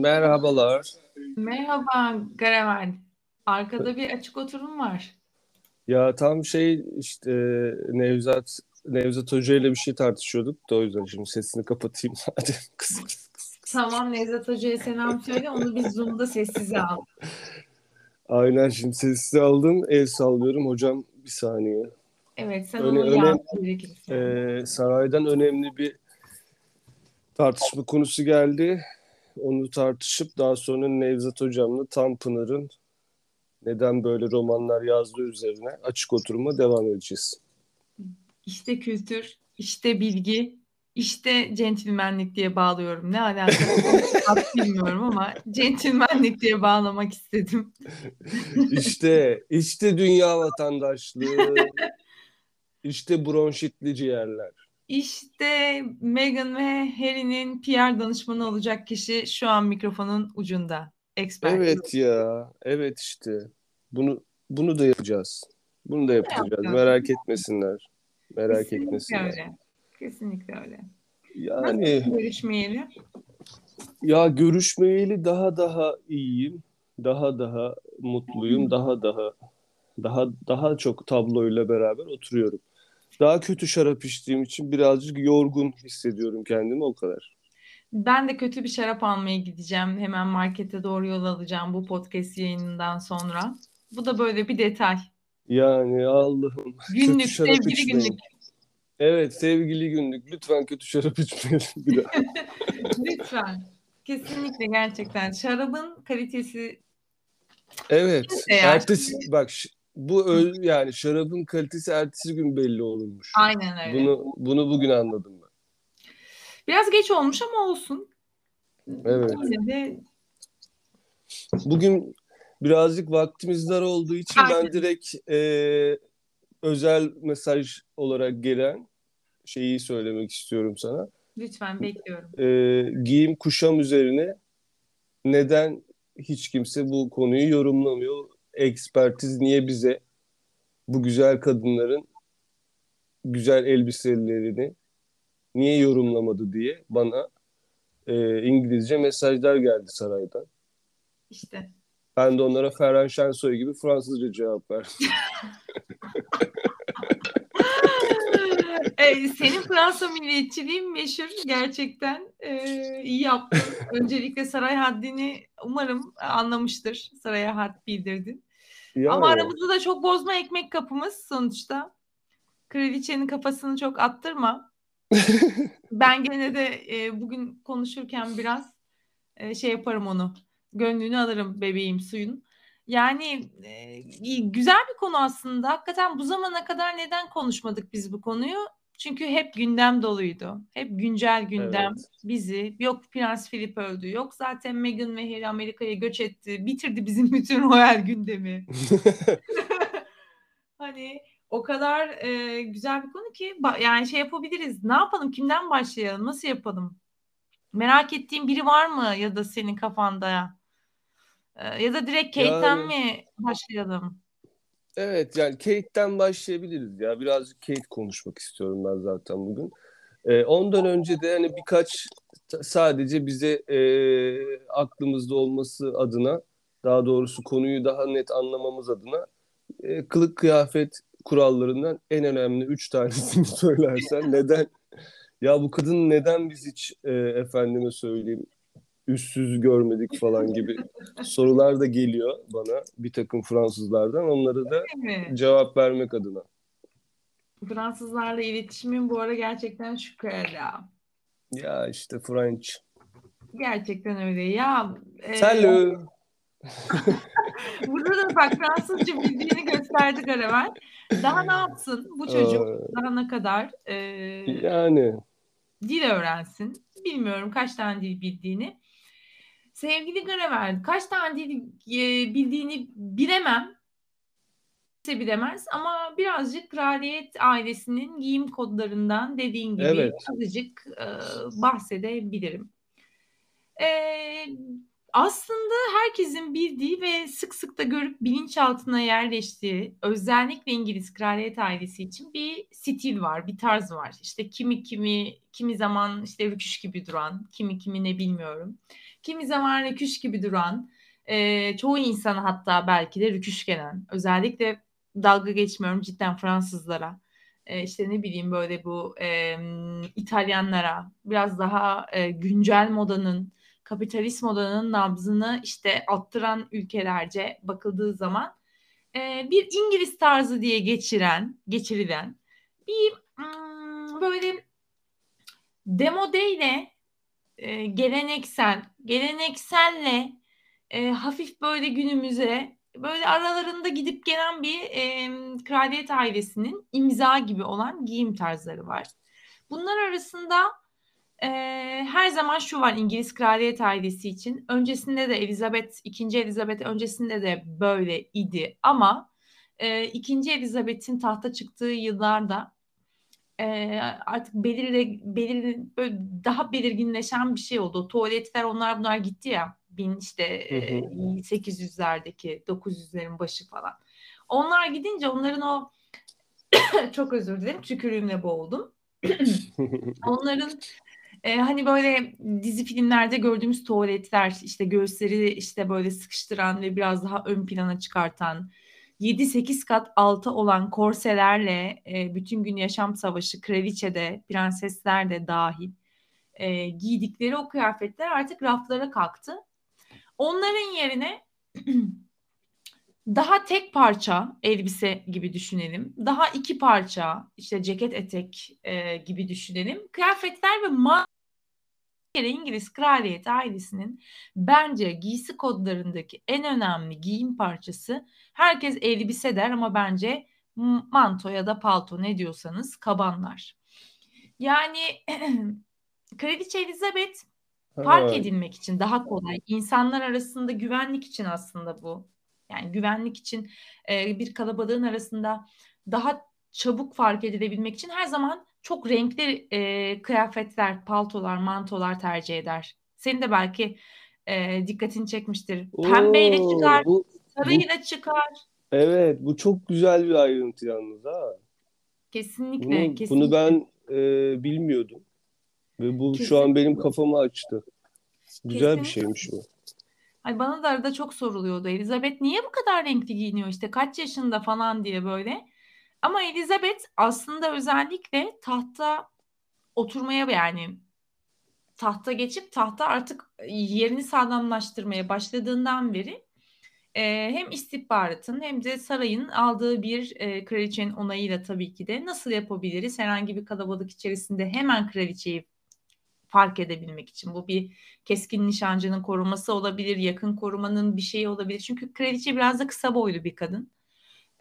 Merhabalar. Merhaba Garevel. Arkada bir açık oturum var. Ya tam şey işte Nevzat Nevzat Hoca ile bir şey tartışıyorduk da o yüzden şimdi sesini kapatayım hadi kıs kıs kıs. Tamam Nevzat Hoca'ya selam söyle. Onu biz Zoom'da sessize al. Aynen şimdi sessize aldım el sallıyorum hocam bir saniye. Evet sen Öne- onu öne- yap gerekirse. Ee, saraydan önemli bir tartışma konusu geldi. Onu tartışıp daha sonra Nevzat Hocam'la Tanpınar'ın neden böyle romanlar yazdığı üzerine açık oturuma devam edeceğiz. İşte kültür, işte bilgi, işte centilmenlik diye bağlıyorum. Ne alakası bilmiyorum ama centilmenlik diye bağlamak istedim. İşte, işte dünya vatandaşlığı, işte bronşitli ciğerler. İşte Meghan ve Harry'nin PR danışmanı olacak kişi şu an mikrofonun ucunda. Expert. Evet ya, evet işte. Bunu bunu da yapacağız. Bunu da yapacağız. yapacağız. Merak etmesinler. Merak Kesinlikle etmesinler. öyle. Kesinlikle öyle. Yani Görüşmeyeli. ya görüşmeyeli daha daha iyiyim. Daha daha mutluyum. Daha daha daha daha çok tabloyla beraber oturuyorum. Daha kötü şarap içtiğim için birazcık yorgun hissediyorum kendimi o kadar. Ben de kötü bir şarap almaya gideceğim. Hemen markete doğru yol alacağım bu podcast yayınından sonra. Bu da böyle bir detay. Yani Allah'ım kötü Günlük, şarap sevgili içmeyin. günlük. Evet sevgili günlük. Lütfen kötü şarap içmeyelim bir daha. Lütfen. Kesinlikle gerçekten. Şarabın kalitesi Evet. Ertesi bak bu ö- yani şarabın kalitesi ertesi gün belli olurmuş. aynen öyle. Bunu bunu bugün anladım ben. Biraz geç olmuş ama olsun. Evet. Yine de Bugün birazcık vaktimiz dar olduğu için ben Aynen. direkt e, özel mesaj olarak gelen şeyi söylemek istiyorum sana. lütfen bekliyorum. E, giyim kuşam üzerine neden hiç kimse bu konuyu yorumlamıyor? Ekspertiz niye bize bu güzel kadınların güzel elbiselerini niye yorumlamadı diye bana e, İngilizce mesajlar geldi saraydan. İşte. Ben de onlara Ferhan Şensoy gibi Fransızca cevap verdim. Ee, senin Fransa milliyetçiliğin meşhur gerçekten Ee, iyi yaptın. Öncelikle saray haddini umarım anlamıştır. Saraya had bildirdin. Yani, Ama aramızda da çok bozma ekmek kapımız sonuçta. Kraliçenin kafasını çok attırma. ben gene de e, bugün konuşurken biraz e, şey yaparım onu. Gönlünü alırım bebeğim suyun. Yani e, güzel bir konu aslında. Hakikaten bu zamana kadar neden konuşmadık biz bu konuyu? Çünkü hep gündem doluydu. Hep güncel gündem Evet. bizi. Yok Prens Philip öldü. Yok zaten Meghan ve Harry Amerika'ya göç etti. Bitirdi bizim bütün royal gündemi. Hani o kadar e, güzel bir konu ki yani şey yapabiliriz. Ne yapalım? Kimden başlayalım? Nasıl yapalım? Merak ettiğin biri var mı ya da senin kafanda? E, ya da direkt Kate'ten Yani- mi başlayalım? Evet yani Kate'den başlayabiliriz ya. Birazcık Kate konuşmak istiyorum ben zaten bugün. Ee, ondan önce de hani birkaç sadece bize e, aklımızda olması adına daha doğrusu konuyu daha net anlamamız adına e, kılık kıyafet kurallarından en önemli üç tanesini söylersen neden ya bu kadın neden biz hiç e, efendime söyleyeyim üstsüz görmedik falan gibi sorular da geliyor bana bir takım Fransızlardan. Onları da cevap vermek adına. Fransızlarla iletişimin bu ara gerçekten şükür ya. Ya işte French. Gerçekten öyle ya. e, Salut. burada da bak Fransızca bildiğini gösterdi Garavel. Daha ne yapsın bu çocuk? Ee, Daha ne kadar e, yani dil öğrensin. Bilmiyorum kaç tane dil bildiğini. Sevgili Gravel, kaç tane dil e, bildiğini bilemem. Kimse bilemez ama birazcık kraliyet ailesinin giyim kodlarından dediğin gibi Evet. azıcık e, bahsedebilirim. E, aslında herkesin bildiği ve sık sık da görüp bilinçaltına yerleştiği özellikle İngiliz kraliyet ailesi için bir stil var, bir tarz var. İşte kimi kimi kimi zaman işte rüküş gibi duran, kimi kimi ne bilmiyorum. Kimi zaman rüküş gibi duran, e, çoğu insana hatta belki de rüküş gelen, özellikle dalga geçmiyorum cidden Fransızlara. E, işte ne bileyim böyle bu e, İtalyanlara biraz daha e, güncel modanın kapitalist modanın nabzını işte attıran ülkelerce bakıldığı zaman e, bir İngiliz tarzı diye geçiren, geçirilen bir hmm, böyle demodeyle e, geleneksel, gelenekselle e, hafif böyle günümüze böyle aralarında gidip gelen bir e, kraliyet ailesinin imza gibi olan giyim tarzları var. Bunlar arasında e, her zaman şu var İngiliz kraliyet ailesi için. Öncesinde de Elizabeth, ikinci Elizabeth öncesinde de böyle idi ama e, Elizabeth'in tahta çıktığı yıllarda e, artık belirli, belirli böyle daha belirginleşen bir şey oldu. Tuvaletler onlar bunlar gitti ya. Bin işte e, 800'lerdeki 900'lerin başı falan. Onlar gidince onların o çok özür dilerim tükürüğümle boğuldum. onların e, hani böyle dizi filmlerde gördüğümüz tuvaletler işte göğüsleri işte böyle sıkıştıran ve biraz daha ön plana çıkartan 7-8 kat altı olan korselerle e, bütün gün yaşam savaşı kraliçede prensesler de dahil e, giydikleri o kıyafetler artık raflara kalktı. Onların yerine daha tek parça elbise gibi düşünelim. Daha iki parça işte ceket etek e, gibi düşünelim. Kıyafetler ve ma kere İngiliz kraliyet ailesinin bence giysi kodlarındaki en önemli giyim parçası herkes elbise der ama bence manto ya da palto ne diyorsanız kabanlar. Yani Kraliçe Elizabeth fark edilmek için daha kolay. İnsanlar arasında güvenlik için aslında bu. Yani güvenlik için e, bir kalabalığın arasında daha çabuk fark edilebilmek için her zaman çok renkli e, kıyafetler, paltolar, mantolar tercih eder. Senin de belki e, dikkatini çekmiştir. Pembeyle çıkar, bu, sarıyla bu, çıkar. Evet, bu çok güzel bir ayrıntı yalnız ha. Kesinlikle, bunu, kesinlikle. Bunu ben e, bilmiyordum. Ve bu kesinlikle. şu an benim kafamı açtı. Güzel kesinlikle. bir şeymiş bu. Ay bana da arada çok soruluyordu. Elizabeth niye bu kadar renkli giyiniyor işte kaç yaşında falan diye böyle. Ama Elizabeth aslında özellikle tahta oturmaya yani tahta geçip tahta artık yerini sağlamlaştırmaya başladığından beri e, hem istihbaratın hem de sarayın aldığı bir e, kraliçenin onayıyla tabii ki de nasıl yapabiliriz herhangi bir kalabalık içerisinde hemen kraliçeyi fark edebilmek için. Bu bir keskin nişancının koruması olabilir, yakın korumanın bir şeyi olabilir. Çünkü kraliçe biraz da kısa boylu bir kadın.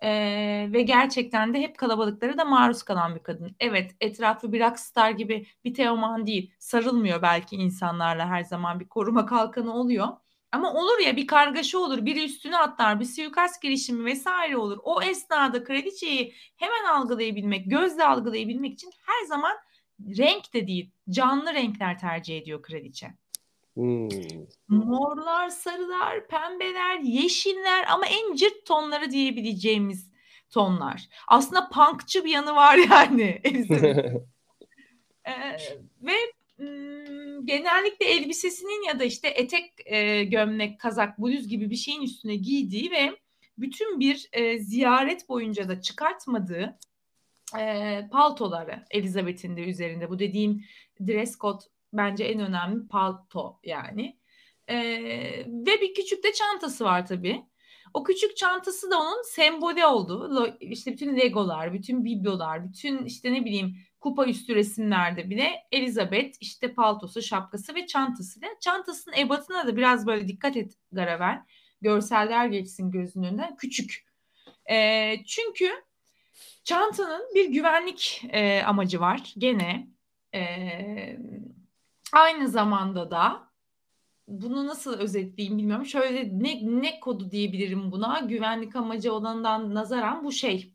Ee, ve gerçekten de hep kalabalıklara da maruz kalan bir kadın. Evet etrafı bir rockstar gibi bir teoman değil. Sarılmıyor belki insanlarla her zaman bir koruma kalkanı oluyor. Ama olur ya bir kargaşa olur, biri üstüne atlar, bir suikast girişimi vesaire olur. O esnada kraliçeyi hemen algılayabilmek, gözle algılayabilmek için her zaman renk de değil, canlı renkler tercih ediyor kraliçe. Hmm. Morlar, sarılar, pembeler, yeşiller ama en cırt tonları diyebileceğimiz tonlar. Aslında punkçı bir yanı var yani ee, ve m, genellikle elbisesinin ya da işte etek, e, gömlek, kazak, bluz gibi bir şeyin üstüne giydiği ve bütün bir e, ziyaret boyunca da çıkartmadığı e, paltoları Elizabeth'in de üzerinde. Bu dediğim dress code bence en önemli palto yani. E, ve bir küçük de çantası var tabii. O küçük çantası da onun sembolü oldu. İşte bütün legolar, bütün biblolar, bütün işte ne bileyim kupa üstü resimlerde bile Elizabeth işte paltosu, şapkası ve çantasıyla. Çantasının ebatına da biraz böyle dikkat et Garavel. Görseller geçsin gözünün önünden. Küçük. E, çünkü çantanın bir güvenlik e, amacı var. Gene e, Aynı zamanda da bunu nasıl özetleyeyim bilmiyorum. Şöyle ne, ne kodu diyebilirim buna? Güvenlik amacı olanından nazaran bu şey.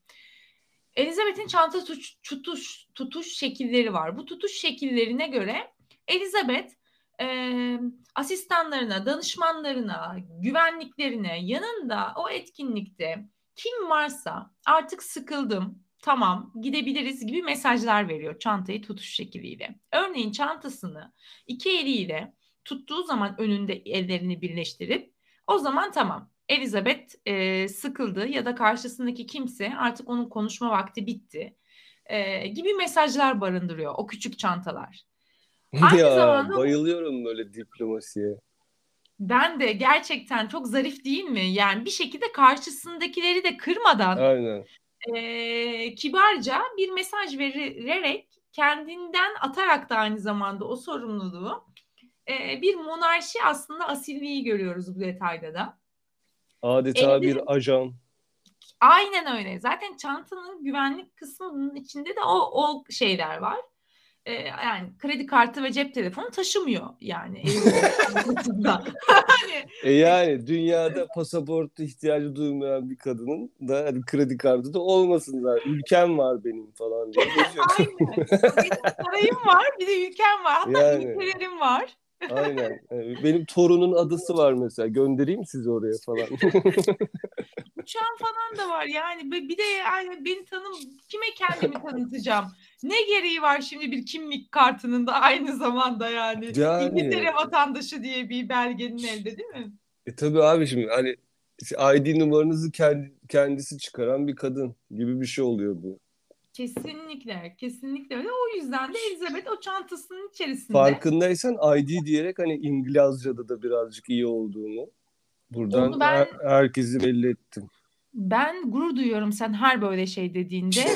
Elizabeth'in çanta tutuş, tutuş, tutuş şekilleri var. Bu tutuş şekillerine göre Elizabeth e, asistanlarına, danışmanlarına, güvenliklerine yanında o etkinlikte kim varsa artık sıkıldım, tamam gidebiliriz gibi mesajlar veriyor çantayı tutuş şekliyle. Örneğin çantasını iki eliyle tuttuğu zaman önünde ellerini birleştirip o zaman tamam Elizabeth e, sıkıldı ya da karşısındaki kimse artık onun konuşma vakti bitti e, gibi mesajlar barındırıyor o küçük çantalar. Aynı ya zamanda, bayılıyorum böyle diplomasiye. Ben de gerçekten çok zarif değil mi? Yani bir şekilde karşısındakileri de kırmadan Aynen. E, kibarca bir mesaj vererek kendinden atarak da aynı zamanda o sorumluluğu e, bir monarşi aslında asilliği görüyoruz bu detayda da. Adeta Elinde, bir ajan. Aynen öyle. Zaten çantanın güvenlik kısmının içinde de o, o şeyler var e, yani kredi kartı ve cep telefonu taşımıyor yani. hani, e yani dünyada pasaportu ihtiyacı duymayan bir kadının da hani kredi kartı da olmasın da ülkem var benim falan diye. Aynen. Benim sarayım var bir de ülkem var. Hatta yani, ülkelerim var. Aynen. Benim torunun adısı var mesela. Göndereyim sizi oraya falan. Uçağım falan da var yani. Bir de yani beni tanım kime kendimi tanıtacağım? Ne gereği var şimdi bir kimlik kartının da aynı zamanda yani. yani... İngiltere vatandaşı diye bir belgenin elde değil mi? E tabii abi şimdi hani ID numaranızı kendi, kendisi çıkaran bir kadın gibi bir şey oluyor bu. Kesinlikle, kesinlikle öyle. O yüzden de Elizabeth o çantasının içerisinde. Farkındaysan ID diyerek hani İngilizce'de de birazcık iyi olduğunu buradan ben, her, herkesi belli ettim. Ben gurur duyuyorum sen her böyle şey dediğinde.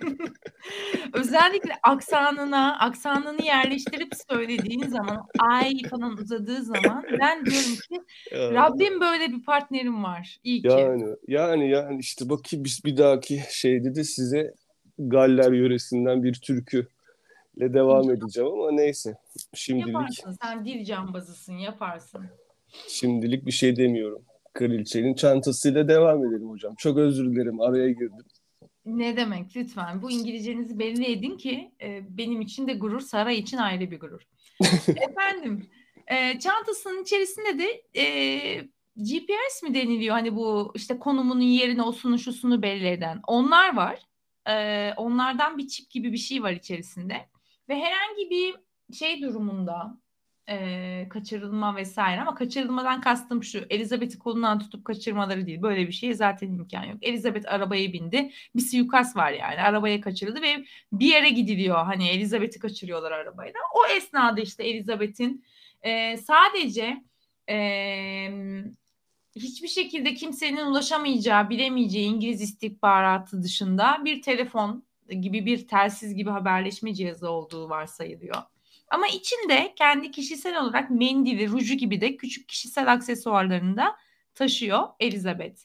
Özellikle aksanına, aksanını yerleştirip söylediğin zaman, ay falan uzadığı zaman ben diyorum ki yani. Rabbim böyle bir partnerim var. İyi ki. Yani, yani, yani işte bakayım biz bir dahaki şeyde de size Galler yöresinden bir türkü ile devam edeceğim ama neyse. Şimdilik. Yaparsın sen dil cambazısın yaparsın. Şimdilik bir şey demiyorum. Kraliçenin çantasıyla devam edelim hocam. Çok özür dilerim araya girdim. Ne demek lütfen. Bu İngilizcenizi belli edin ki e, benim için de gurur, saray için ayrı bir gurur. Efendim, e, çantasının içerisinde de e, GPS mi deniliyor? Hani bu işte konumunun yerini, osunu, şusunu belli eden. Onlar var. E, onlardan bir çip gibi bir şey var içerisinde. Ve herhangi bir şey durumunda e, kaçırılma vesaire ama kaçırılmadan kastım şu Elizabeth'i kolundan tutup kaçırmaları değil böyle bir şeye zaten imkan yok. Elizabeth arabaya bindi bir suikast var yani arabaya kaçırıldı ve bir yere gidiliyor hani Elizabeth'i kaçırıyorlar arabayla. O esnada işte Elizabeth'in e, sadece e, hiçbir şekilde kimsenin ulaşamayacağı bilemeyeceği İngiliz istihbaratı dışında bir telefon gibi bir telsiz gibi haberleşme cihazı olduğu varsayılıyor. Ama içinde kendi kişisel olarak mendili, ruju gibi de küçük kişisel aksesuarlarını da taşıyor Elizabeth.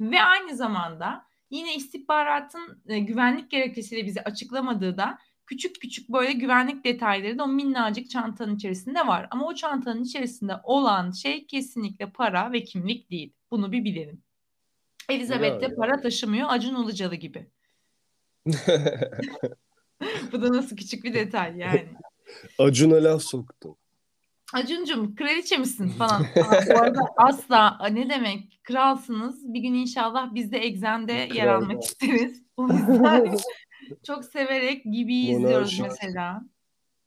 Ve aynı zamanda yine istihbaratın e, güvenlik gerekçesiyle bize açıklamadığı da küçük küçük böyle güvenlik detayları da o minnacık çantanın içerisinde var. Ama o çantanın içerisinde olan şey kesinlikle para ve kimlik değil. Bunu bir bilelim. Elizabeth de para taşımıyor Acun Ilıcalı gibi. Bu da nasıl küçük bir detay yani. Acun'a laf soktum. Acuncum kraliçe misin falan. bu arada asla ne demek kralsınız. Bir gün inşallah biz de Exxen'de yer almak isteriz. O yüzden çok severek gibi izliyoruz mesela.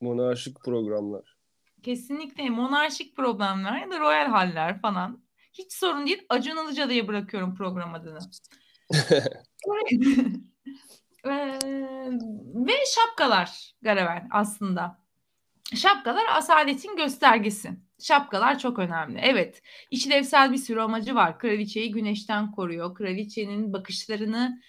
Monarşik programlar. Kesinlikle monarşik programlar ya da royal haller falan. Hiç sorun değil. Acun Ilıcalı'ya bırakıyorum program adını. ee, ve şapkalar Garavel aslında. Şapkalar asaletin göstergesi. Şapkalar çok önemli. Evet, işlevsel bir sürü amacı var. Kraliçeyi güneşten koruyor. Kraliçenin bakışlarını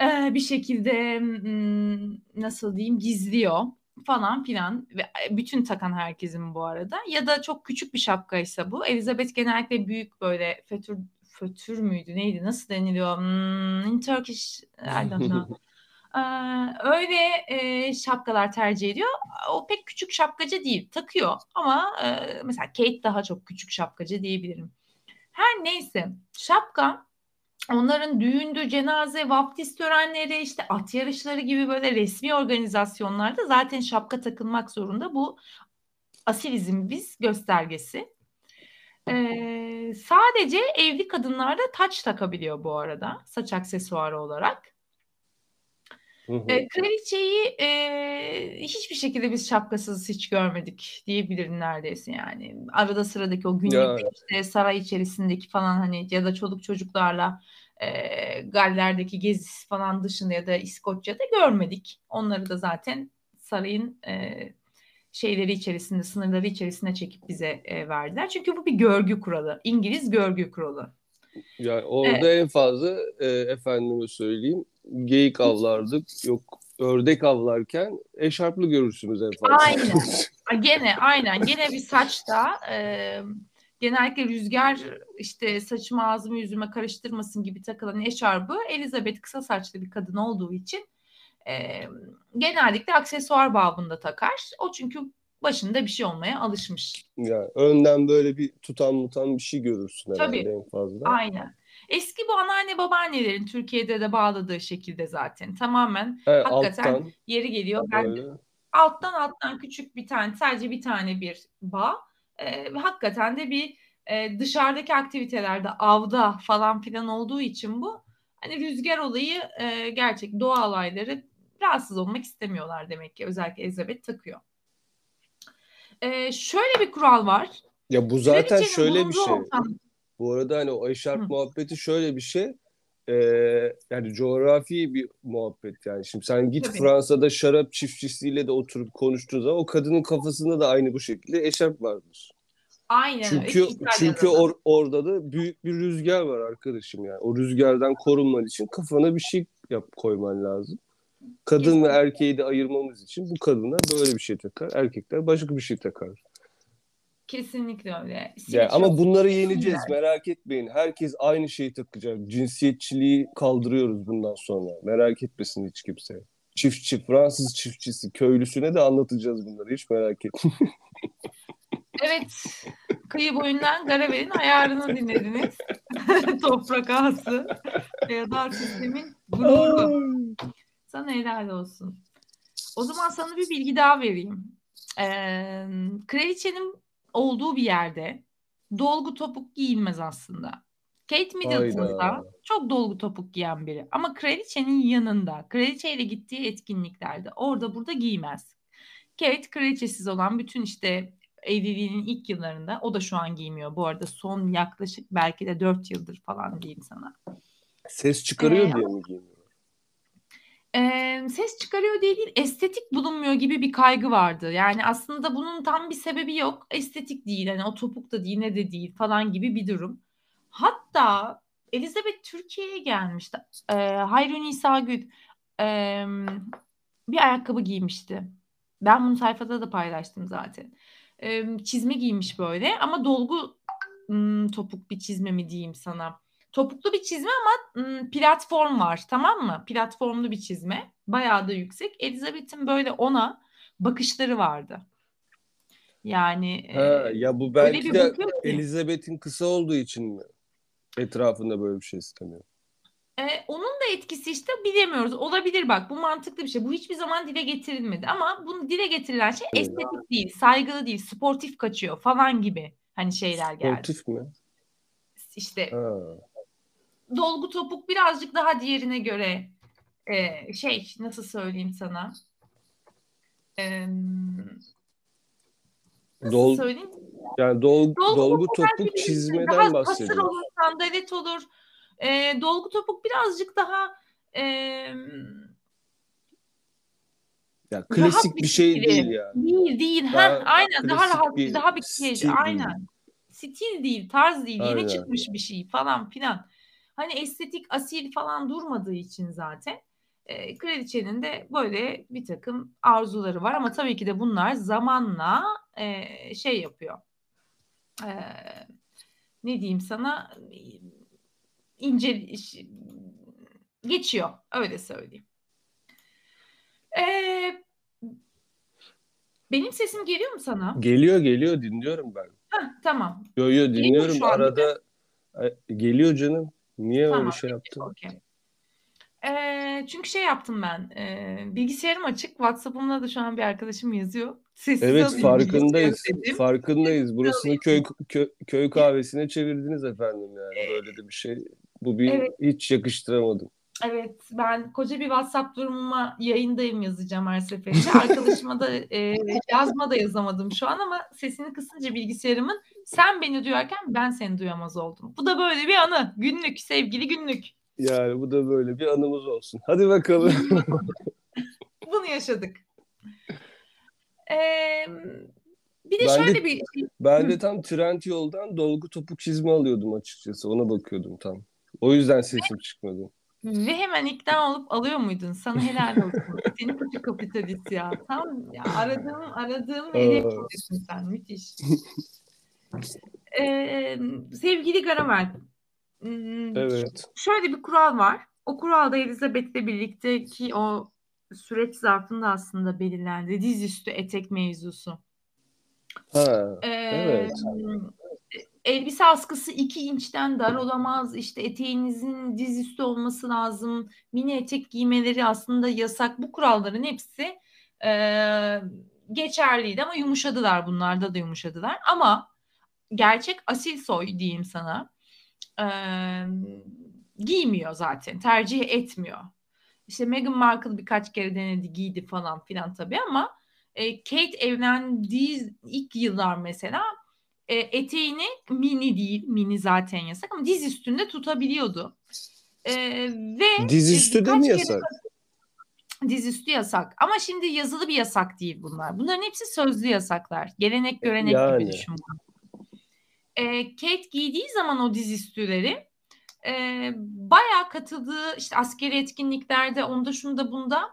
e, bir şekilde m, nasıl diyeyim gizliyor falan filan ve e, bütün takan herkesin bu arada ya da çok küçük bir şapkaysa bu Elizabeth genellikle büyük böyle fötür fötür müydü neydi nasıl deniliyor hmm, in Turkish I don't know öyle e, şapkalar tercih ediyor. O pek küçük şapkacı değil. Takıyor ama e, mesela Kate daha çok küçük şapkacı diyebilirim. Her neyse şapka onların düğündü, cenaze, vaftiz törenleri, işte at yarışları gibi böyle resmi organizasyonlarda zaten şapka takılmak zorunda. Bu asilizm biz göstergesi. Ee, sadece evli kadınlar da taç takabiliyor bu arada saç aksesuarı olarak. Hı hı. E, kraliçeyi e, hiçbir şekilde biz şapkasız hiç görmedik diyebilirim neredeyse yani. Arada sıradaki o günlük ya. işte saray içerisindeki falan hani ya da çoluk çocuklarla e, Galler'deki gezisi falan dışında ya da İskoçya'da görmedik. Onları da zaten sarayın e, şeyleri içerisinde, sınırları içerisine çekip bize e, verdiler. Çünkü bu bir görgü kuralı. İngiliz görgü kuralı. Yani orada evet. en fazla e, efendime söyleyeyim geyik avlardık. Yok ördek avlarken eşarplı görürsünüz en fazla. Aynen. Gene aynen. Gene bir saçta e, genellikle rüzgar işte saçımı ağzımı yüzüme karıştırmasın gibi takılan eşarbı Elizabeth kısa saçlı bir kadın olduğu için e, genellikle aksesuar babında takar. O çünkü başında bir şey olmaya alışmış. Yani önden böyle bir tutan mutan bir şey görürsün herhalde Tabii. en fazla. Aynen. Eski bu anneanne babaannelerin Türkiye'de de bağladığı şekilde zaten tamamen He, hakikaten alttan, yeri geliyor. Ben böyle. alttan alttan küçük bir tane sadece bir tane bir bağ e, hakikaten de bir e, dışarıdaki aktivitelerde avda falan filan olduğu için bu hani rüzgar olayı e, gerçek doğa olayları rahatsız olmak istemiyorlar demek ki özellikle Elizabeth takıyor. E, şöyle bir kural var. Ya bu zaten şöyle bir şey. Ortam... Bu arada hani o eşarp Hı. muhabbeti şöyle bir şey. Ee, yani coğrafi bir muhabbet yani. Şimdi sen git Tabii. Fransa'da şarap çiftçisiyle de oturup konuştuğun zaman o kadının kafasında da aynı bu şekilde eşarp vardır. Aynen çünkü. Çünkü or, orada da büyük bir rüzgar var arkadaşım yani. O rüzgardan korunman için kafana bir şey yap koyman lazım. Kadın Kesinlikle. ve erkeği de ayırmamız için bu kadınlar böyle bir şey takar. Erkekler başka bir şey takar. Kesinlikle öyle. Yani ama bunları yeneceğiz merak etmeyin. Herkes aynı şeyi takacak. Cinsiyetçiliği kaldırıyoruz bundan sonra. Merak etmesin hiç kimse. Çiftçi, Fransız çiftçisi, köylüsüne de anlatacağız bunları. Hiç merak etmeyin. Evet. Kıyı boyundan Garavel'in ayarını dinlediniz. Toprak ağası. Feodal sistemin gururu. Sana helal olsun. O zaman sana bir bilgi daha vereyim. Ee, kraliçenin olduğu bir yerde dolgu topuk giyilmez aslında. Kate Middleton da çok dolgu topuk giyen biri. Ama kraliçenin yanında, kraliçeyle gittiği etkinliklerde orada burada giymez. Kate kraliçesiz olan bütün işte evliliğinin ilk yıllarında o da şu an giymiyor. Bu arada son yaklaşık belki de dört yıldır falan diyeyim sana. Ses çıkarıyor ee, diye mi giymiyor? E, ses çıkarıyor diye değil, estetik bulunmuyor gibi bir kaygı vardı. Yani aslında bunun tam bir sebebi yok. Estetik değil, hani o topuk da değil, ne de değil falan gibi bir durum. Hatta Elizabeth Türkiye'ye gelmişti. E, Hayri Nisa Gül e, bir ayakkabı giymişti. Ben bunu sayfada da paylaştım zaten. E, çizme giymiş böyle ama dolgu topuk bir çizme mi diyeyim sana Topuklu bir çizme ama platform var tamam mı? Platformlu bir çizme. Bayağı da yüksek. Elizabeth'in böyle ona bakışları vardı. Yani ha, e, ya bu belki de Elizabeth'in kısa olduğu için mi? Etrafında böyle bir şey istemiyor. Ee, onun da etkisi işte bilemiyoruz. Olabilir bak bu mantıklı bir şey. Bu hiçbir zaman dile getirilmedi. Ama bunu dile getirilen şey estetik değil, saygılı değil, sportif kaçıyor falan gibi hani şeyler geldi. Sportif mi? İşte ha dolgu topuk birazcık daha diğerine göre e, şey nasıl söyleyeyim sana e, nasıl Dol, söyleyeyim? Yani dol, dolgu, dolgu topuk çizmeden daha bahsediyoruz. Daha olur, sandalet olur. E, dolgu topuk birazcık daha e, ya klasik bir, bir şey değil yani. Değil değil. Daha, ha, aynen daha rahat bir, daha bir şey. Aynen. Stil değil, tarz değil. Aynen. Yeni çıkmış bir şey falan filan. Hani estetik asil falan durmadığı için zaten e, kraliçenin de böyle bir takım arzuları var ama tabii ki de bunlar zamanla e, şey yapıyor. E, ne diyeyim sana ince geçiyor öyle söyleyeyim. E, benim sesim geliyor mu sana? Geliyor geliyor dinliyorum ben. Heh, tamam. Yo yo dinliyorum arada. Geliyor canım. Niye tamam, öyle şey yaptın? Okay. Eee, çünkü şey yaptım ben, eee, bilgisayarım açık. WhatsApp'ımda da şu an bir arkadaşım yazıyor. Sessize Evet farkındayız. Farkındayız. Burasını köy köy, köy kahvesine çevirdiniz efendim yani. Böyle de bir şey. Bu bir Evet. hiç yakıştıramadım. Evet, ben koca bir WhatsApp durumuma yayındayım yazacağım her seferinde. Arkadaşıma da e, yazma da yazamadım şu an ama sesini kısınca bilgisayarımın sen beni duyarken ben seni duyamaz oldum. Bu da böyle bir anı. Günlük, sevgili günlük. Yani bu da böyle bir anımız olsun. Hadi bakalım. Bunu yaşadık. Ee, bir de Ben de- şöyle bir şey Ben de tam trend yoldan dolgu topuk çizme alıyordum açıkçası. Ona bakıyordum tam. O yüzden sesim çıkmadı. ve hemen ikna olup alıyor muydun? Sana helal olsun. Seni kötü kapitalist ya. Tam ya aradığım aradığım kitlesin sen. Müthiş. Ee, sevgili Garamel. Evet. Şöyle bir kural var. O kural da Elizabeth'le birlikteki o süreç zarfında aslında belirlendi. Dizüstü etek mevzusu. Ha. Ee, Evet. Elbise askısı 2 inçten dar olamaz. İşte eteğinizin dizüstü olması lazım. Mini etek giymeleri aslında yasak. Bu kuralların hepsi e, geçerliydi ama yumuşadılar. Bunlarda da yumuşadılar. Ama gerçek asil soy diyeyim sana e, giymiyor zaten. Tercih etmiyor. İşte Meghan Markle birkaç kere denedi giydi falan filan tabii ama e, Kate evlendiği ilk yıllar mesela e, eteğini mini değil, mini zaten yasak ama diz üstünde tutabiliyordu. E, ve Dizüstü de birkaç mi kere- yasak? Dizüstü yasak. Ama şimdi yazılı bir yasak değil bunlar. Bunların hepsi sözlü yasaklar. Gelenek görenek Yani. gibi düşün. bunu. E, Kate giydiği zaman o dizüstüleri e, bayağı katıldığı işte askeri etkinliklerde onda şunda bunda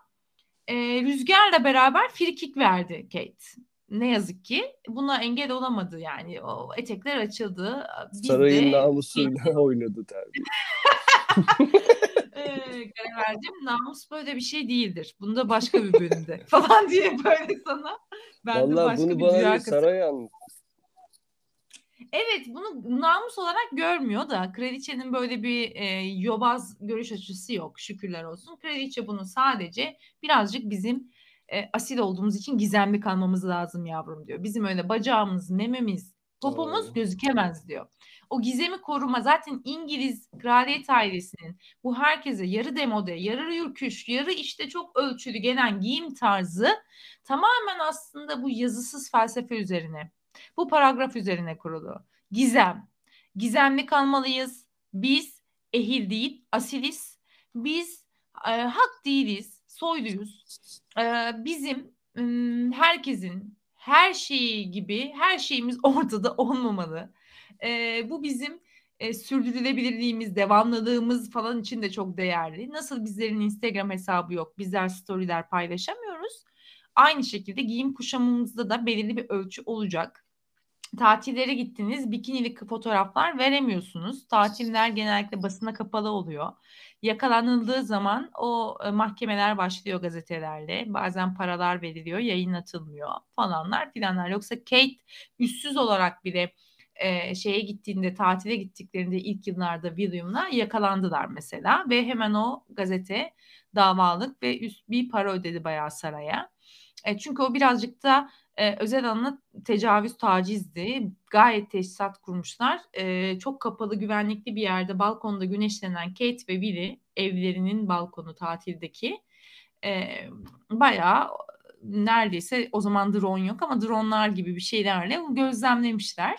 e, Rüzgar'la beraber frikik verdi Kate. Ne yazık ki buna engel olamadı yani. O etekler açıldı. Biz de Sarayın namusuyla oynadı tabii. e, verdim. Namus böyle bir şey değildir. Bunda başka bir bölümde falan diye böyle sana. Ben de Vallahi başka bunu bir bana saray anlattı. Evet bunu namus olarak görmüyor da kraliçenin böyle bir e, yobaz görüş açısı yok şükürler olsun. Kraliçe bunu sadece birazcık bizim e, asil olduğumuz için gizemli kalmamız lazım yavrum diyor. Bizim öyle bacağımız, mememiz, popomuz Aa. gözükemez diyor. O gizemi koruma zaten İngiliz kraliyet ailesinin bu herkese yarı demode, yarı yürküş, yarı işte çok ölçülü gelen giyim tarzı tamamen aslında bu yazısız felsefe üzerine bu paragraf üzerine kurulu. Gizem. Gizemli kalmalıyız. Biz ehil değil, asiliz. Biz e, hak değiliz, soyluyuz. E, bizim m, herkesin her şeyi gibi her şeyimiz ortada olmamalı. E, bu bizim e, sürdürülebilirliğimiz, devamlılığımız falan için de çok değerli. Nasıl bizlerin Instagram hesabı yok, bizler storyler paylaşamıyoruz. Aynı şekilde giyim kuşamımızda da belirli bir ölçü olacak tatillere gittiniz bikinilik fotoğraflar veremiyorsunuz. Tatiller genellikle basına kapalı oluyor. Yakalanıldığı zaman o e, mahkemeler başlıyor gazetelerle. Bazen paralar veriliyor, yayınlatılmıyor falanlar filanlar. Yoksa Kate üstsüz olarak bile e, şeye gittiğinde, tatile gittiklerinde ilk yıllarda William'la yakalandılar mesela ve hemen o gazete davalık ve üst bir para ödedi bayağı saraya. E, çünkü o birazcık da e, özel alana tecavüz, tacizdi. Gayet teşhisat kurmuşlar. E, çok kapalı, güvenlikli bir yerde balkonda güneşlenen Kate ve Willy evlerinin balkonu tatildeki e, bayağı neredeyse o zaman drone yok ama dronlar gibi bir şeylerle gözlemlemişler.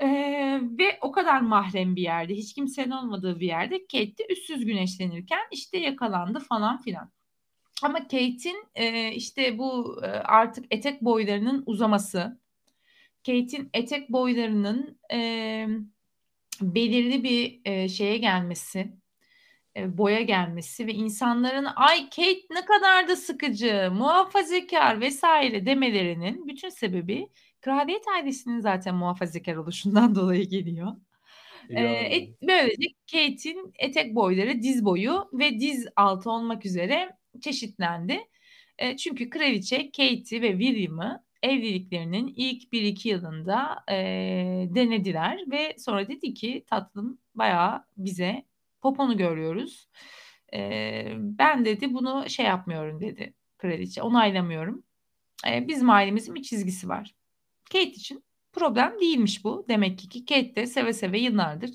Ee, ve o kadar mahrem bir yerde, hiç kimsenin olmadığı bir yerde Kate de üstsüz güneşlenirken işte yakalandı falan filan. Ama Kate'in e, işte bu e, artık etek boylarının uzaması, Kate'in etek boylarının e, belirli bir e, şeye gelmesi, e, boya gelmesi ve insanların ay Kate ne kadar da sıkıcı, muhafazakar vesaire demelerinin bütün sebebi kraliyet ailesinin zaten muhafazakar oluşundan dolayı geliyor. Yani. et, böylece Kate'in etek boyları diz boyu ve diz altı olmak üzere çeşitlendi. E, çünkü kraliçe Kate'i ve William'ı evliliklerinin ilk 1-2 yılında e, denediler ve sonra dedi ki tatlım bayağı bize poponu görüyoruz. E, ben dedi bunu şey yapmıyorum dedi kraliçe onaylamıyorum. E, bizim ailemizin bir çizgisi var. Kate için problem değilmiş bu. Demek ki ki Kate de seve seve yıllardır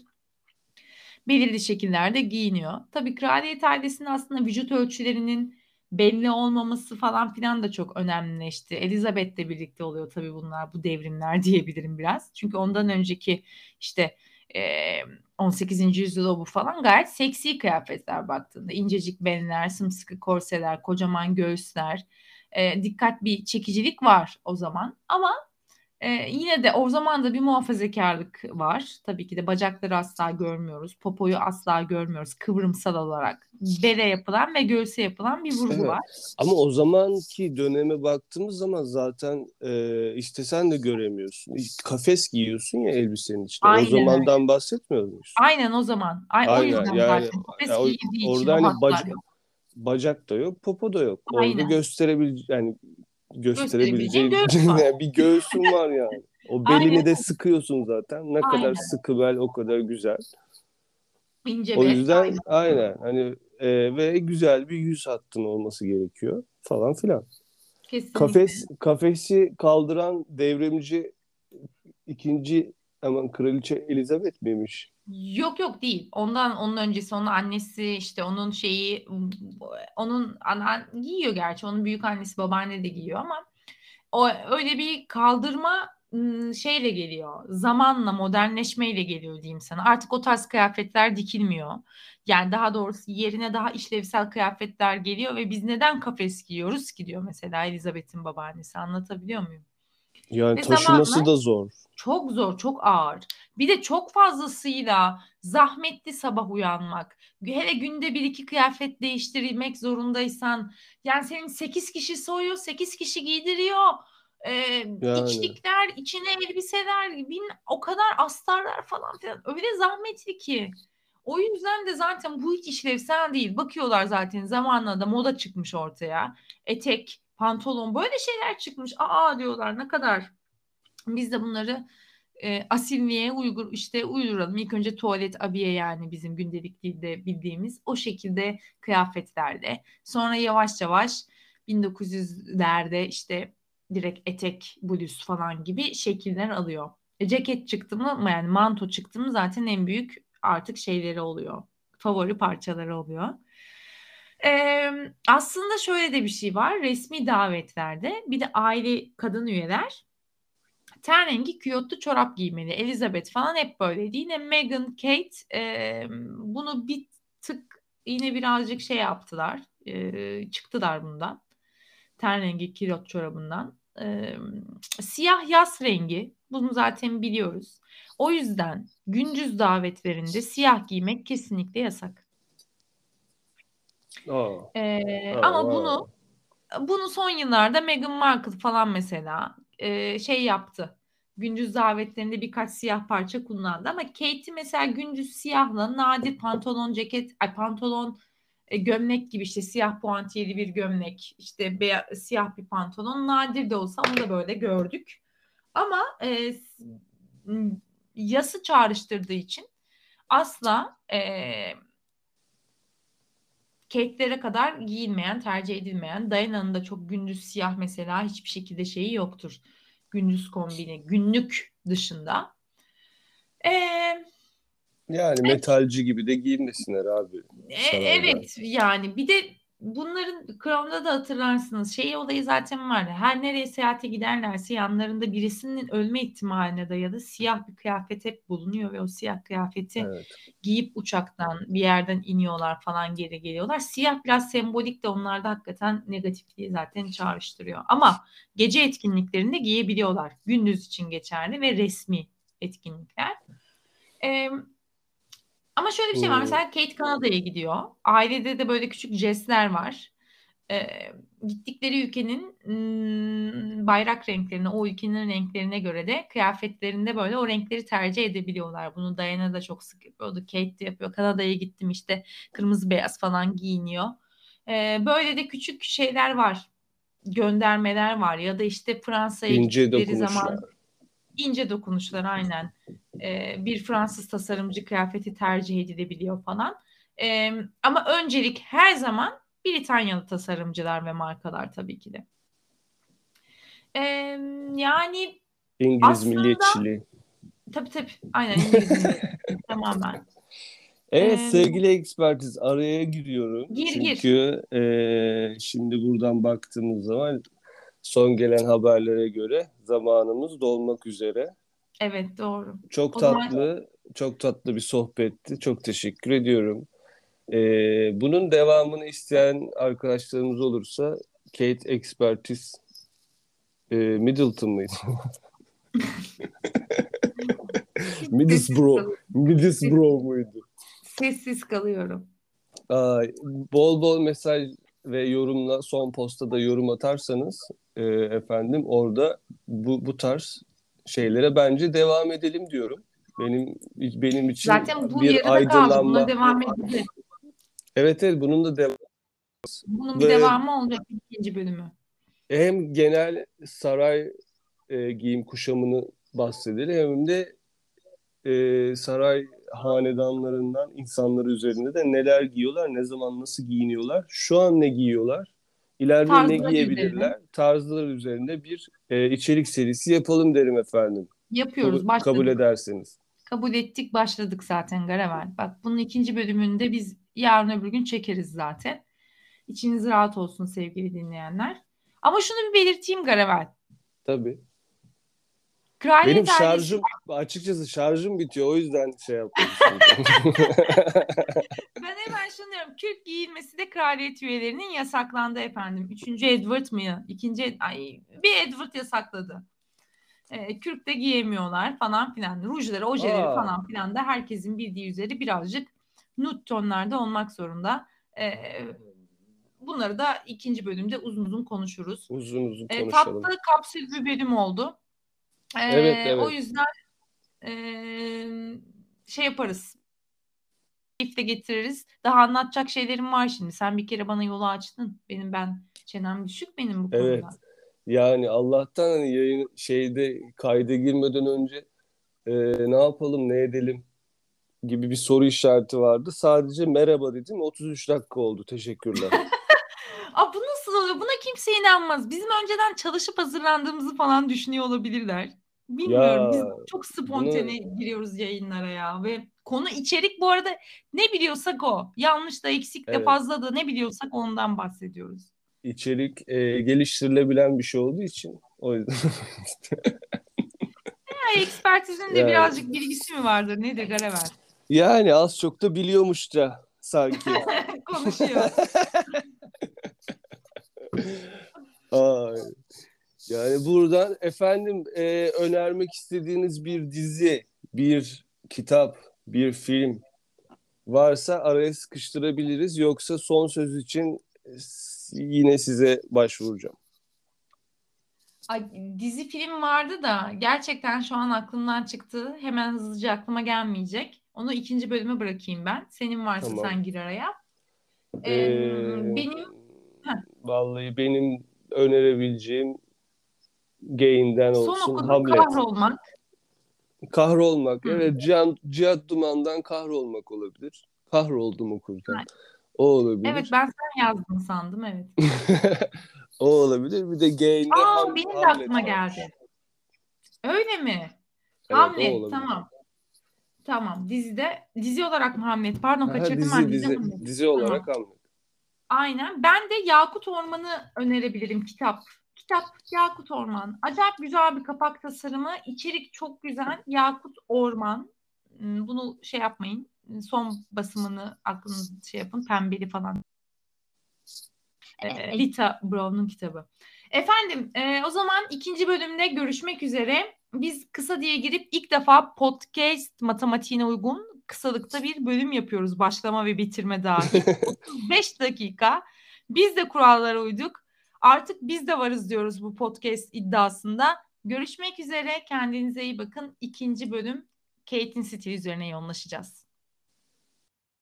belirli şekillerde giyiniyor. Tabii kraliyet ailesinin aslında vücut ölçülerinin belli olmaması falan filan da çok önemlileşti. Elizabeth'le birlikte oluyor tabii bunlar bu devrimler diyebilirim biraz. Çünkü ondan önceki işte 18. yüzyılda bu falan gayet seksi kıyafetler baktığında. incecik belinler, sımsıkı korseler, kocaman göğüsler. dikkat bir çekicilik var o zaman. Ama ee, yine de o zaman da bir muhafazakarlık var. Tabii ki de bacakları asla görmüyoruz. Popoyu asla görmüyoruz kıvrımsal olarak. Bele yapılan ve göğse yapılan bir vurgu evet. var. Ama o zamanki döneme baktığımız zaman zaten e, işte sen de göremiyorsun. Kafes giyiyorsun ya elbisenin içinde. Aynen. O zamandan bahsetmiyor muyuz? Aynen o zaman. Ay, Aynen. O yüzden yani, kafes yani, giydiği orada için hani bacak, bacak da yok, popo da yok. Aynen. Orada gösterebilecek yani gösterebileceğin göğüs bir göğsün var yani. O belini Aynen. de sıkıyorsun zaten. Ne Aynen. kadar sıkı bel o kadar güzel. İnce o yüzden aynen, aynen hani e, ve güzel bir yüz hattın olması gerekiyor falan filan. Kesinlikle. Kafes kafesi kaldıran devrimci ikinci hemen kraliçe Elizabeth miymiş? Yok yok değil. Ondan onun öncesi onun annesi işte onun şeyi onun anan giyiyor gerçi. Onun büyük annesi babaanne de giyiyor ama o öyle bir kaldırma şeyle geliyor. Zamanla, modernleşmeyle geliyor diyeyim sana. Artık o tarz kıyafetler dikilmiyor. Yani daha doğrusu yerine daha işlevsel kıyafetler geliyor ve biz neden kafes giyiyoruz ki diyor mesela Elizabeth'in babaannesi. Anlatabiliyor muyum? Yani Ve taşıması zamanla, da zor. Çok zor, çok ağır. Bir de çok fazlasıyla zahmetli sabah uyanmak. Hele günde bir iki kıyafet değiştirmek zorundaysan. Yani senin sekiz kişi soyuyor, sekiz kişi giydiriyor. Ee, yani. içlikler, içine elbiseler, bin, o kadar astarlar falan filan. Öyle zahmetli ki. O yüzden de zaten bu hiç işlevsel değil. Bakıyorlar zaten zamanla da moda çıkmış ortaya. Etek, pantolon böyle şeyler çıkmış. Aa diyorlar ne kadar biz de bunları e, asilliğe uygur işte uyduralım. İlk önce tuvalet abiye yani bizim gündelik dilde bildiğimiz o şekilde kıyafetlerde. Sonra yavaş yavaş 1900'lerde işte direkt etek, bluz falan gibi şekiller alıyor. E, ceket çıktı mı yani manto çıktı mı zaten en büyük artık şeyleri oluyor. Favori parçaları oluyor. Ee, aslında şöyle de bir şey var. Resmi davetlerde bir de aile kadın üyeler ten rengi küyotlu çorap giymeli. Elizabeth falan hep böyleydi. Yine Meghan, Kate e, bunu bir tık yine birazcık şey yaptılar. E, çıktılar bundan. Ten rengi küyot çorabından. E, siyah yaz rengi. Bunu zaten biliyoruz. O yüzden gündüz davetlerinde siyah giymek kesinlikle yasak. Aa. Ee, aa, ama aa. bunu bunu son yıllarda Meghan Markle falan mesela e, şey yaptı. Gündüz davetlerinde birkaç siyah parça kullandı ama Katie mesela gündüz siyahla nadir pantolon, ceket, ay pantolon, e, gömlek gibi işte siyah puantiyeli bir gömlek, işte beyaz, siyah bir pantolon nadir de olsa onu da böyle gördük. Ama e, yası çağrıştırdığı için asla e, keklere kadar giyilmeyen, tercih edilmeyen, Dayana'nın da çok gündüz siyah mesela hiçbir şekilde şeyi yoktur. Gündüz kombini, günlük dışında. Ee, yani metalci gibi de giyinmesinler abi. E, evet yani bir de bunların Crown'da da hatırlarsınız şey olayı zaten var. Her nereye seyahate giderlerse yanlarında birisinin ölme ihtimaline dayalı siyah bir kıyafet hep bulunuyor ve o siyah kıyafeti evet. giyip uçaktan bir yerden iniyorlar falan geri geliyorlar. Siyah biraz sembolik de onlarda hakikaten negatifliği zaten çağrıştırıyor. Ama gece etkinliklerinde giyebiliyorlar. Gündüz için geçerli ve resmi etkinlikler. Ee, ama şöyle bir şey var. Mesela Kate Kanada'ya gidiyor. Ailede de böyle küçük jestler var. Ee, gittikleri ülkenin ım, bayrak renklerine, o ülkenin renklerine göre de kıyafetlerinde böyle o renkleri tercih edebiliyorlar. Bunu Diana da çok sık yapıyordu. Kate de yapıyor. Kanada'ya gittim işte kırmızı beyaz falan giyiniyor. Ee, böyle de küçük şeyler var. Göndermeler var ya da işte Fransa'ya gittikleri zaman ince dokunuşlar aynen. Ee, bir Fransız tasarımcı kıyafeti tercih edilebiliyor falan. E, ama öncelik her zaman Britanyalı tasarımcılar ve markalar tabii ki de. E, yani İngiliz aslında, milliyetçiliği. Tabii tabii. Aynen İngiliz. Tamamen. Evet Ee, sevgili ekspertiz araya giriyorum. Gir, gir. Çünkü e, şimdi buradan baktığımız zaman son gelen haberlere göre zamanımız dolmak üzere. Evet doğru. Çok O zaman- tatlı, çok tatlı bir sohbetti. Çok teşekkür ediyorum. E, bunun devamını isteyen arkadaşlarımız olursa Kate Expertise e, Middleton mıydı? Middlesbrough. Middlesbrough muydu? Sessiz kalıyorum. Ay, bol bol mesaj ve yorumla son posta da yorum atarsanız e, efendim orada bu bu tarz şeylere bence devam edelim diyorum. Benim benim için Zaten bu bir kaldı. aydınlanma. Buna devam edeceğiz. Evet evet bunun da devam. Bunun bir Ve- devamı olacak ikinci bölümü. Hem genel saray e, giyim kuşamını bahsedelim hem de e, saray hanedanlarından insanları üzerinde de neler giyiyorlar, ne zaman nasıl giyiniyorlar, şu an ne giyiyorlar, ileride ne Tarzları giyebilirler, tarzlar üzerinde bir e, içerik serisi yapalım derim efendim. Yapıyoruz. Kabul, Başladık. kabul ederseniz. Kabul ettik başladık zaten Garavel. Bak bunun ikinci bölümünde biz yarın öbür gün çekeriz zaten. İçiniz rahat olsun sevgili dinleyenler. Ama şunu bir belirteyim Garavel. Tabii. Kraliyet Benim ailesi- şarjım açıkçası şarjım bitiyor o yüzden şey yaptım. Ben hemen şunu diyorum. Kürk giyilmesi de kraliyet üyelerinin yasaklandı efendim. Üçüncü Edward mı? İkinci ay, bir Edward yasakladı. Ee, kürk de giyemiyorlar falan filan. Rujları, ojeleri Aa. falan filan da herkesin bildiği üzere birazcık nude tonlarda olmak zorunda. Ee, bunları da ikinci bölümde uzun uzun konuşuruz. uzun uzun Ee, konuşalım. tatlı kapsül bir bölüm oldu. Ee, Evet, evet. O yüzden ee, şey yaparız. Keyifle getiririz. Daha anlatacak şeylerim var şimdi. Sen bir kere bana yolu açtın. Benim ben çenem düşük benim bu konuda. Evet. Yani Allah'tan hani yayın şeyde kayda girmeden önce e, ne yapalım ne edelim gibi bir soru işareti vardı. Sadece merhaba dedim 33 dakika oldu. Teşekkürler. Aa, bu nasıl oluyor? Buna kimse inanmaz. Bizim önceden çalışıp hazırlandığımızı falan düşünüyor olabilirler. Bilmiyorum. Ya, Biz çok spontane giriyoruz yayınlara ya ve konu içerik bu arada ne biliyorsak o. Yanlış da eksik de Evet. fazla da ne biliyorsak ondan bahsediyoruz. İçerik e, geliştirilebilen bir şey olduğu için o yüzden. Ya ekspertizin de Yani. birazcık bilgisi mi vardır? Nedir Garaver? Yani az çok da biliyormuşça sanki. Konuşuyor. Ay. Yani buradan efendim e, önermek istediğiniz bir dizi, bir kitap, bir film varsa araya sıkıştırabiliriz. Yoksa son söz için s- yine size başvuracağım. Ay, dizi film vardı da gerçekten şu an aklımdan çıktı. Hemen hızlıca aklıma gelmeyecek. Onu ikinci bölüme bırakayım ben. Senin varsa Tamam. sen gir araya. Ee, Ee, benim. Vallahi benim önerebileceğim Gain'den son olsun okuduğum Hamlet. kahrolmak. Kahrolmak. Hı. Evet, Cihan, Cihat Duman'dan kahrolmak olabilir. Kahroldum okurken. Evet. O olabilir. Evet ben sen yazdın sandım evet. O olabilir. Bir de Gain'de Aa Ham- benim de Hamlet aklıma varmış. geldi. Öyle mi? Evet, Hamlet tamam. Tamam dizide dizi olarak Hamlet? Pardon kaçırdım dizi, ben dizi dizi, Hamlet. dizi olarak Hamlet. Aynen. Ben de Yakut Orman'ı önerebilirim kitap. Kitap Yakut Orman. Acayip güzel bir kapak tasarımı. İçerik çok güzel. Yakut Orman. Hmm, Bunu şey yapmayın. Son basımını aklınızda şey yapın. Pembeli falan. Ee, Lita Brown'un kitabı. Efendim e, o zaman ikinci bölümde görüşmek üzere. Biz kısa diye girip ilk defa podcast matematiğine uygun kısalıkta bir bölüm yapıyoruz. Başlama ve bitirme dahil. 35 dakika. Biz de kurallara uyduk. Artık biz de varız diyoruz bu podcast iddiasında. Görüşmek üzere. Kendinize iyi bakın. İkinci bölüm Kate'in stili üzerine yoğunlaşacağız.